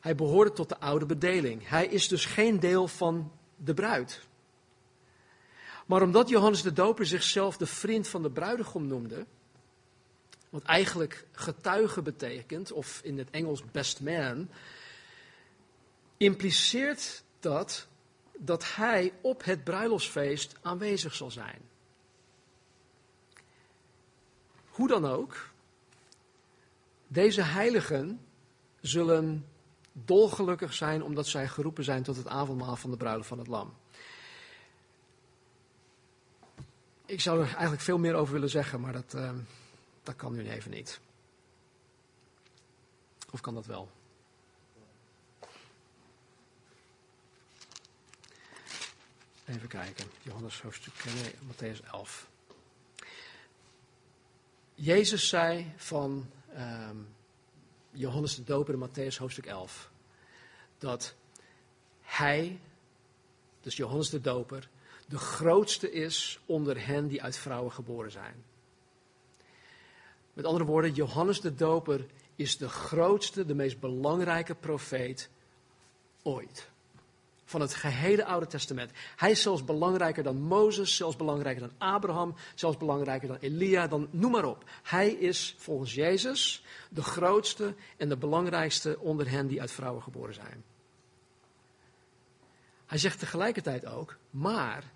Hij behoorde tot de oude bedeling. Hij is dus geen deel van de bruid. Maar omdat Johannes de Doper zichzelf de vriend van de bruidegom noemde, wat eigenlijk getuige betekent, of in het Engels best man, impliceert dat dat hij op het bruiloftsfeest aanwezig zal zijn. Hoe dan ook, deze heiligen zullen dolgelukkig zijn omdat zij geroepen zijn tot het avondmaal van de bruiloft van het lam. Ik zou er eigenlijk veel meer over willen zeggen, maar dat, uh, dat kan nu even niet. Of kan dat wel? Even kijken. Johannes hoofdstuk, nee, Matthäus 11. Jezus zei van um, Johannes de Doper in Matthäus hoofdstuk 11. Dat hij, dus Johannes de Doper, de grootste is onder hen die uit vrouwen geboren zijn. Met andere woorden, Johannes de Doper is de grootste, de meest belangrijke profeet ooit. Van het gehele Oude Testament. Hij is zelfs belangrijker dan Mozes, zelfs belangrijker dan Abraham, zelfs belangrijker dan Elia, dan noem maar op. Hij is volgens Jezus de grootste en de belangrijkste onder hen die uit vrouwen geboren zijn. hij zegt tegelijkertijd ook, maar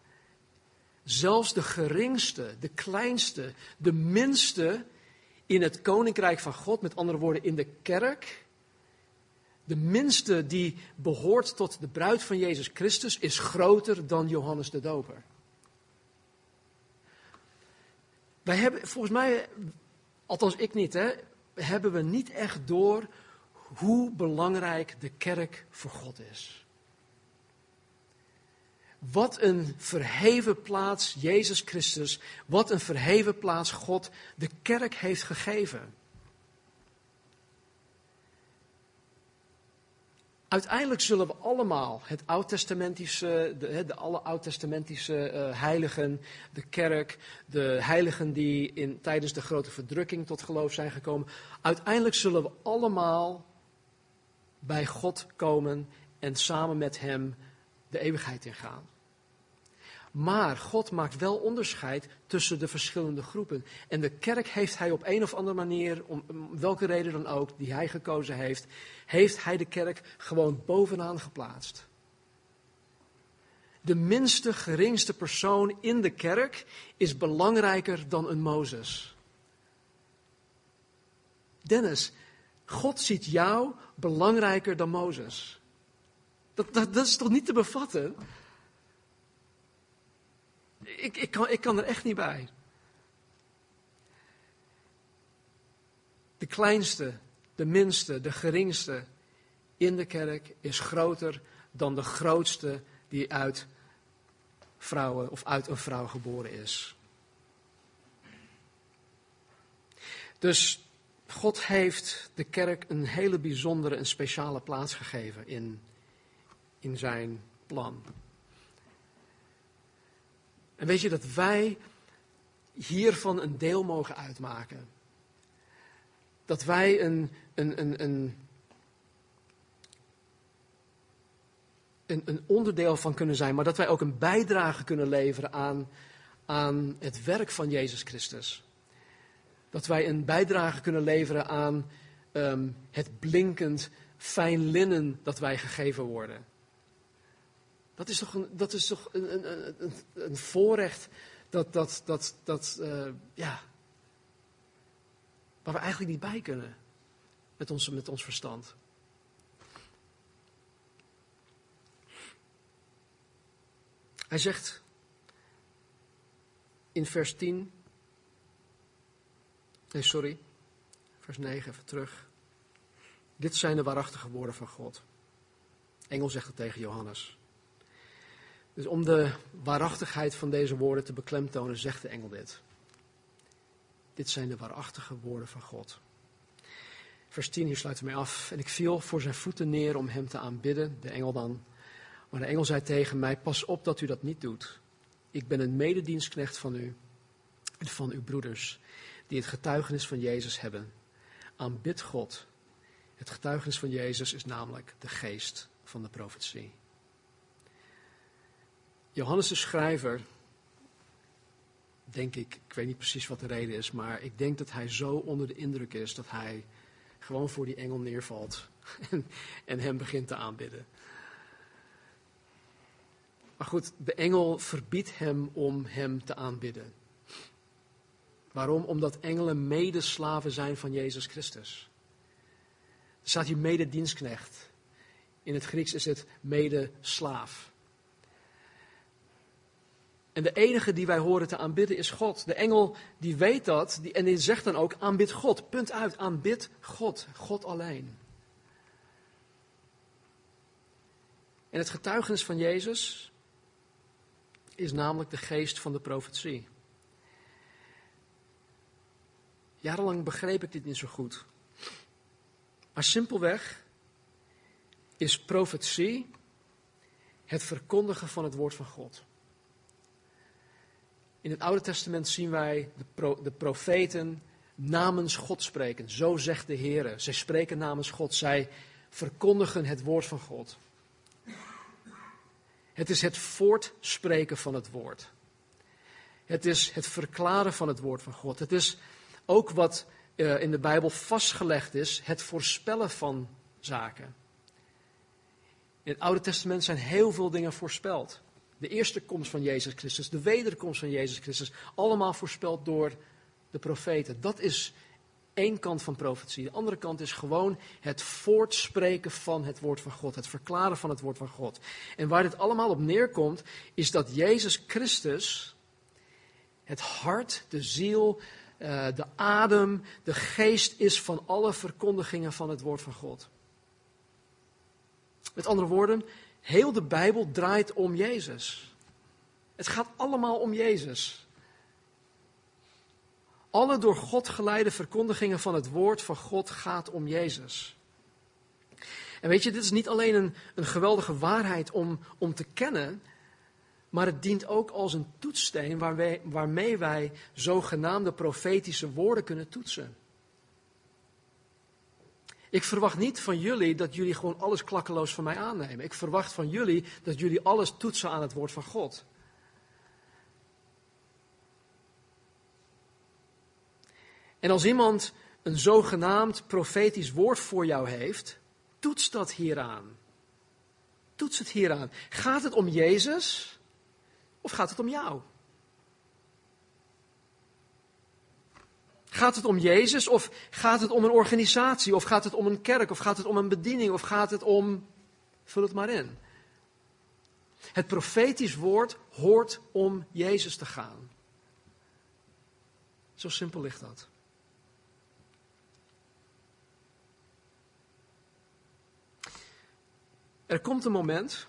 zelfs de geringste, de kleinste, de minste in het koninkrijk van God, met andere woorden in de kerk, de minste die behoort tot de bruid van Jezus Christus, is groter dan Johannes de Doper. Wij hebben, volgens mij, althans ik niet, hè, hebben we niet echt door hoe belangrijk de kerk voor God is. Wat een verheven plaats Jezus Christus, wat een verheven plaats God de kerk heeft gegeven. Uiteindelijk zullen we allemaal het oud-testamentische, de, de, alle oud-testamentische uh, heiligen, de kerk, de heiligen die in, tijdens de grote verdrukking tot geloof zijn gekomen, uiteindelijk zullen we allemaal bij God komen en samen met Hem de eeuwigheid ingaan. Maar God maakt wel onderscheid tussen de verschillende groepen. En de kerk heeft hij op een of andere manier, om, welke reden dan ook, die hij gekozen heeft, heeft hij de kerk gewoon bovenaan geplaatst. De minste, geringste persoon in de kerk is belangrijker dan een Mozes. Dennis, God ziet jou belangrijker dan Mozes. Dat, dat, dat is toch niet te bevatten? Ik, ik, kan, ik kan er echt niet bij. De kleinste, de minste, de geringste in de kerk is groter dan de grootste die uit vrouwen of uit een vrouw geboren is. Dus God heeft de kerk een hele bijzondere en speciale plaats gegeven in, in zijn plan. En weet je dat wij hiervan een deel mogen uitmaken? Dat wij een, een, een, een, een, een onderdeel van kunnen zijn, maar dat wij ook een bijdrage kunnen leveren aan, aan het werk van Jezus Christus. Dat wij een bijdrage kunnen leveren aan um, het blinkend fijn linnen dat wij gegeven worden. Dat is toch een, dat is toch een, een, een, een voorrecht dat, dat, dat, dat uh, ja, waar we eigenlijk niet bij kunnen met ons, met ons verstand. Hij zegt in vers 10, nee sorry, vers 9 even terug. Dit zijn de waarachtige woorden van God. Engel zegt het tegen Johannes. Dus om de waarachtigheid van deze woorden te beklemtonen, zegt de engel dit. Dit zijn de waarachtige woorden van God. Vers 10, hier sluiten we af. En ik viel voor zijn voeten neer om hem te aanbidden, de engel dan. Maar de engel zei tegen mij, pas op dat u dat niet doet. Ik ben een mededienstknecht van u en van uw broeders, die het getuigenis van Jezus hebben. Aanbid God. Het getuigenis van Jezus is namelijk de geest van de profetie. Johannes de schrijver, denk ik, ik weet niet precies wat de reden is, maar ik denk dat hij zo onder de indruk is dat hij gewoon voor die engel neervalt en, en hem begint te aanbidden. Maar goed, de engel verbiedt hem om hem te aanbidden. Waarom? Omdat engelen medeslaven zijn van Jezus Christus. Er staat hier mededienstknecht. In het Grieks is het medeslaaf. En de enige die wij horen te aanbidden is God. De engel die weet dat die, en die zegt dan ook aanbid God. Punt uit, aanbid God. God alleen. En het getuigenis van Jezus is namelijk de geest van de profetie. Jarenlang begreep ik dit niet zo goed. Maar simpelweg is profetie het verkondigen van het woord van God. In het Oude Testament zien wij de, de profeten namens God spreken. Zo zegt de Heer. Zij spreken namens God. Zij verkondigen het woord van God. Het is het voortspreken van het woord. Het is het verklaren van het woord van God. Het is ook wat uh, in de Bijbel vastgelegd is, het voorspellen van zaken. In het Oude Testament zijn heel veel dingen voorspeld. De eerste komst van Jezus Christus, de wederkomst van Jezus Christus, allemaal voorspeld door de profeten. Dat is één kant van profetie. De andere kant is gewoon het voortspreken van het woord van God, het verklaren van het woord van God. En waar dit allemaal op neerkomt, is dat Jezus Christus het hart, de ziel, eh, de adem, de geest is van alle verkondigingen van het woord van God. Met andere woorden, heel de Bijbel draait om Jezus. Het gaat allemaal om Jezus. Alle door God geleide verkondigingen van het woord van God gaat om Jezus. En weet je, dit is niet alleen een, een geweldige waarheid om, om te kennen, maar het dient ook als een toetssteen waarmee, waarmee wij zogenaamde profetische woorden kunnen toetsen. Ik verwacht niet van jullie dat jullie gewoon alles klakkeloos van mij aannemen. Ik verwacht van jullie dat jullie alles toetsen aan het woord van God. En als iemand een zogenaamd profetisch woord voor jou heeft, toets dat hieraan. Toets het hieraan. Gaat het om Jezus of gaat het om jou? Gaat het om Jezus of gaat het om een organisatie of gaat het om een kerk of gaat het om een bediening of gaat het om. Vul het maar in. Het profetisch woord hoort om Jezus te gaan. Zo simpel ligt dat. Er komt een moment,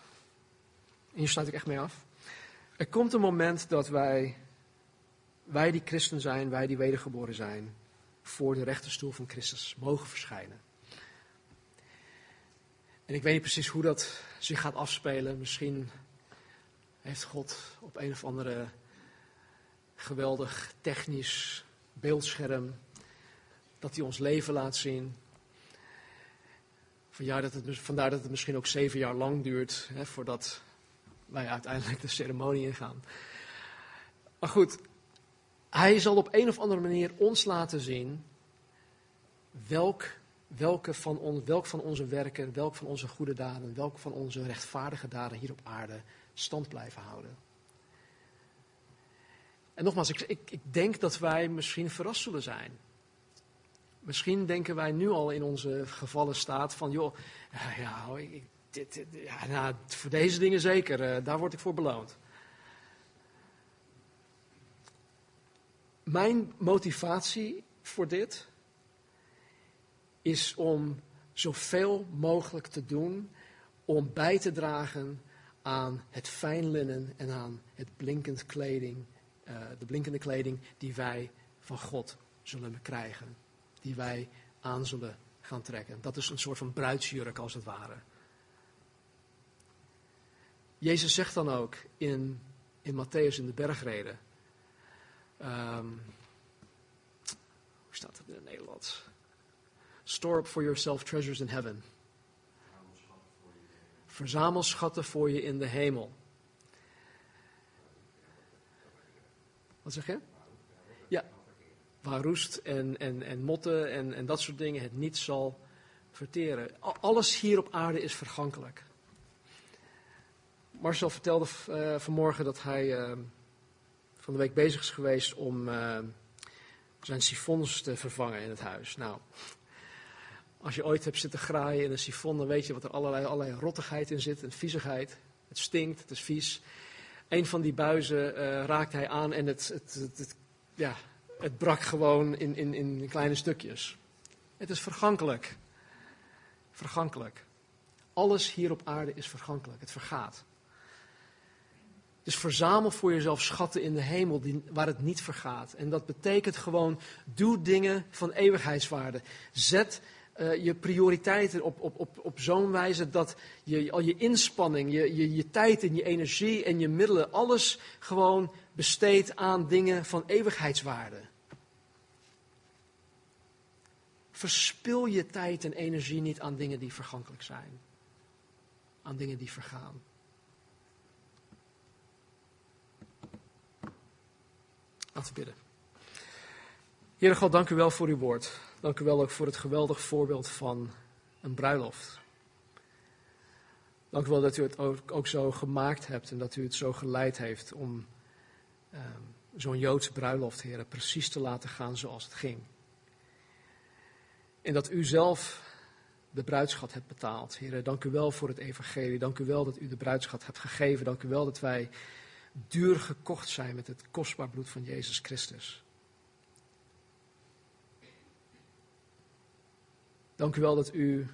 en hier sluit ik echt mee af. Er komt een moment dat wij, wij die christen zijn, wij die wedergeboren zijn, voor de rechterstoel van Christus mogen verschijnen. En ik weet niet precies hoe dat zich gaat afspelen. Misschien heeft God op een of andere geweldig technisch beeldscherm dat hij ons leven laat zien. Vandaar dat het, vandaar dat het misschien ook zeven jaar lang duurt hè, voordat wij uiteindelijk de ceremonie ingaan. Maar goed, hij zal op een of andere manier ons laten zien welk, welke van on, welk van onze werken, welk van onze goede daden, welk van onze rechtvaardige daden hier op aarde stand blijven houden. En nogmaals, ik, ik, ik denk dat wij misschien verrast zullen zijn. Misschien denken wij nu al in onze gevallen staat van, joh, ja, dit, ja nou, voor deze dingen zeker, uh, daar word ik voor beloond. Mijn motivatie voor dit is om zoveel mogelijk te doen om bij te dragen aan het fijn linnen en aan het blinkend kleding, uh, de blinkende kleding die wij van God zullen krijgen die wij aan zullen gaan trekken. Dat is een soort van bruidsjurk als het ware. Jezus zegt dan ook in, in Matthäus in de bergreden. Um, hoe staat het in het Nederlands? Store up for yourself treasures in heaven. Verzamel schatten voor je in de hemel. Wat zeg je? Ja, waar roest en, en, en motten en, en dat soort dingen het niet zal verteren. Alles hier op aarde is vergankelijk. Marcel vertelde uh, vanmorgen dat hij uh, van de week bezig is geweest om uh, zijn sifons te vervangen in het huis. Nou, als je ooit hebt zitten graaien in een sifon, dan weet je wat er allerlei, allerlei rottigheid in zit en viezigheid. Het stinkt, het is vies. Een van die buizen raakte hij aan en het, het, het, het ja, het brak gewoon in, in, in kleine stukjes. Het is vergankelijk. Vergankelijk. Alles hier op aarde is vergankelijk. Het vergaat. Dus verzamel voor jezelf schatten in de hemel die, waar het niet vergaat. En dat betekent gewoon, doe dingen van eeuwigheidswaarde. Zet uh, je prioriteiten op, op, op, op zo'n wijze dat je al je inspanning, je, je, je tijd en je energie en je middelen, alles gewoon besteedt aan dingen van eeuwigheidswaarde. Verspil je tijd en energie niet aan dingen die vergankelijk zijn. Aan dingen die vergaan. Laten we bidden. Heere God, dank u wel voor uw woord. Dank u wel ook voor het geweldig voorbeeld van een bruiloft. Dank u wel dat u het ook, zo gemaakt hebt en dat u het zo geleid heeft om ehm, zo'n Joodse bruiloft, heren, precies te laten gaan zoals het ging. En dat u zelf de bruidschat hebt betaald. Heren, dank u wel voor het evangelie. Dank u wel dat u de bruidschat hebt gegeven. Dank u wel dat wij duur gekocht zijn met het kostbaar bloed van Jezus Christus. Dank u wel dat u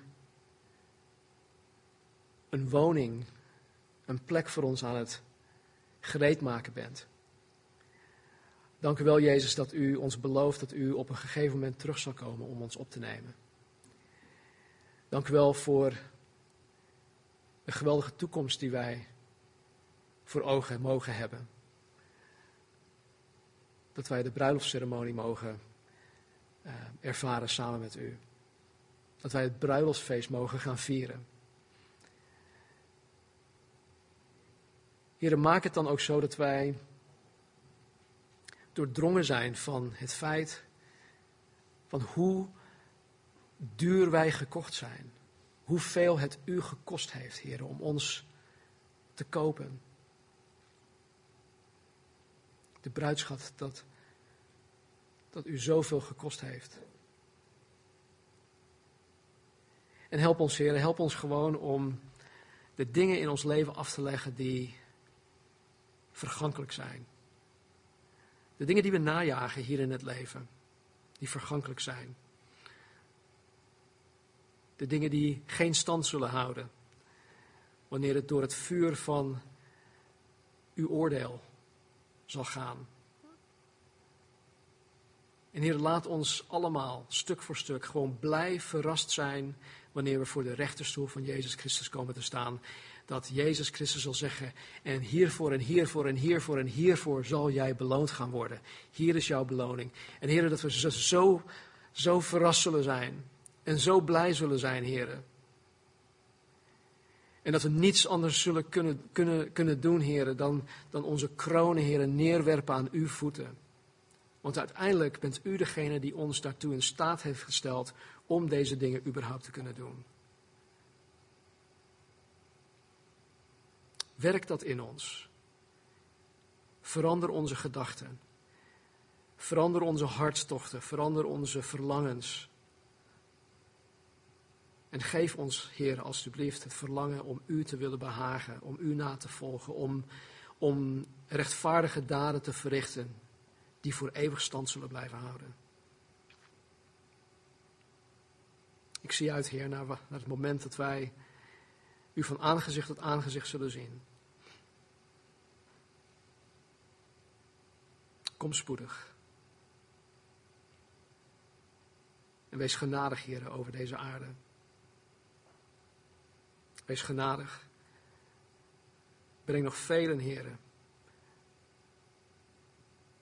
een woning, een plek voor ons aan het gereed maken bent. Dank u wel, Jezus, dat u ons belooft dat u op een gegeven moment terug zal komen om ons op te nemen. Dank u wel voor de geweldige toekomst die wij voor ogen mogen hebben. Dat wij de bruiloftsceremonie mogen uh, ervaren samen met u. Dat wij het bruiloftsfeest mogen gaan vieren. Heren, maak het dan ook zo dat wij doordrongen zijn van het feit van hoe duur wij gekocht zijn. Hoeveel het u gekost heeft, heren, om ons te kopen. De bruidschat dat, dat u zoveel gekost heeft. En help ons, heren, help ons gewoon om de dingen in ons leven af te leggen die vergankelijk zijn. De dingen die we najagen hier in het leven, die vergankelijk zijn. De dingen die geen stand zullen houden, wanneer het door het vuur van uw oordeel zal gaan. En Heer, laat ons allemaal stuk voor stuk gewoon blij verrast zijn wanneer we voor de rechterstoel van Jezus Christus komen te staan dat Jezus Christus zal zeggen, en hiervoor en hiervoor en hiervoor en hiervoor zal jij beloond gaan worden. Hier is jouw beloning. En heren, dat we zo, zo verrast zullen zijn en zo blij zullen zijn, heren. En dat we niets anders zullen kunnen, kunnen, kunnen doen, heren, dan, dan onze kronen, heren, neerwerpen aan uw voeten. Want uiteindelijk bent u degene die ons daartoe in staat heeft gesteld om deze dingen überhaupt te kunnen doen. Werk dat in ons. Verander onze gedachten. Verander onze hartstochten. Verander onze verlangens. En geef ons, Heer, alstublieft, het verlangen om U te willen behagen, om U na te volgen, om, om rechtvaardige daden te verrichten die voor eeuwig stand zullen blijven houden. Ik zie uit, Heer, naar, het moment dat wij U van aangezicht tot aangezicht zullen zien. Kom spoedig. En wees genadig, heren, over deze aarde. Wees genadig. Breng nog velen, heren,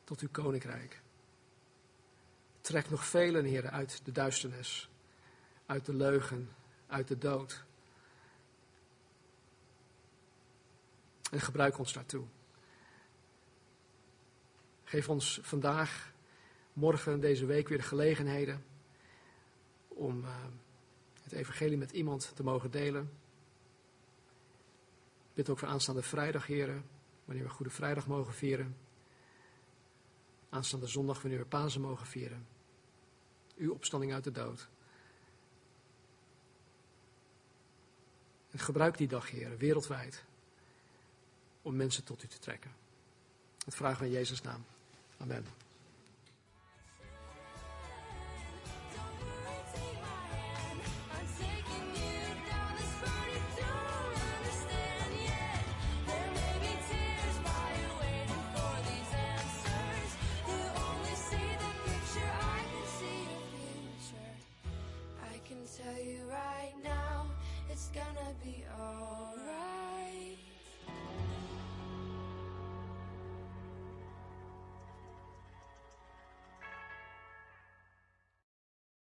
tot uw koninkrijk. Trek nog velen, heren, uit de duisternis, uit de leugen, uit de dood. En gebruik ons daartoe. Geef ons vandaag, morgen, deze week weer de gelegenheden om uh, het evangelie met iemand te mogen delen. Bid ook voor aanstaande vrijdag, heren, wanneer we Goede Vrijdag mogen vieren. Aanstaande zondag, wanneer we Pasen mogen vieren. Uw opstanding uit de dood. En gebruik die dag, heren, wereldwijd, om mensen tot u te trekken. Dat vragen we in Jezus' naam. Amen.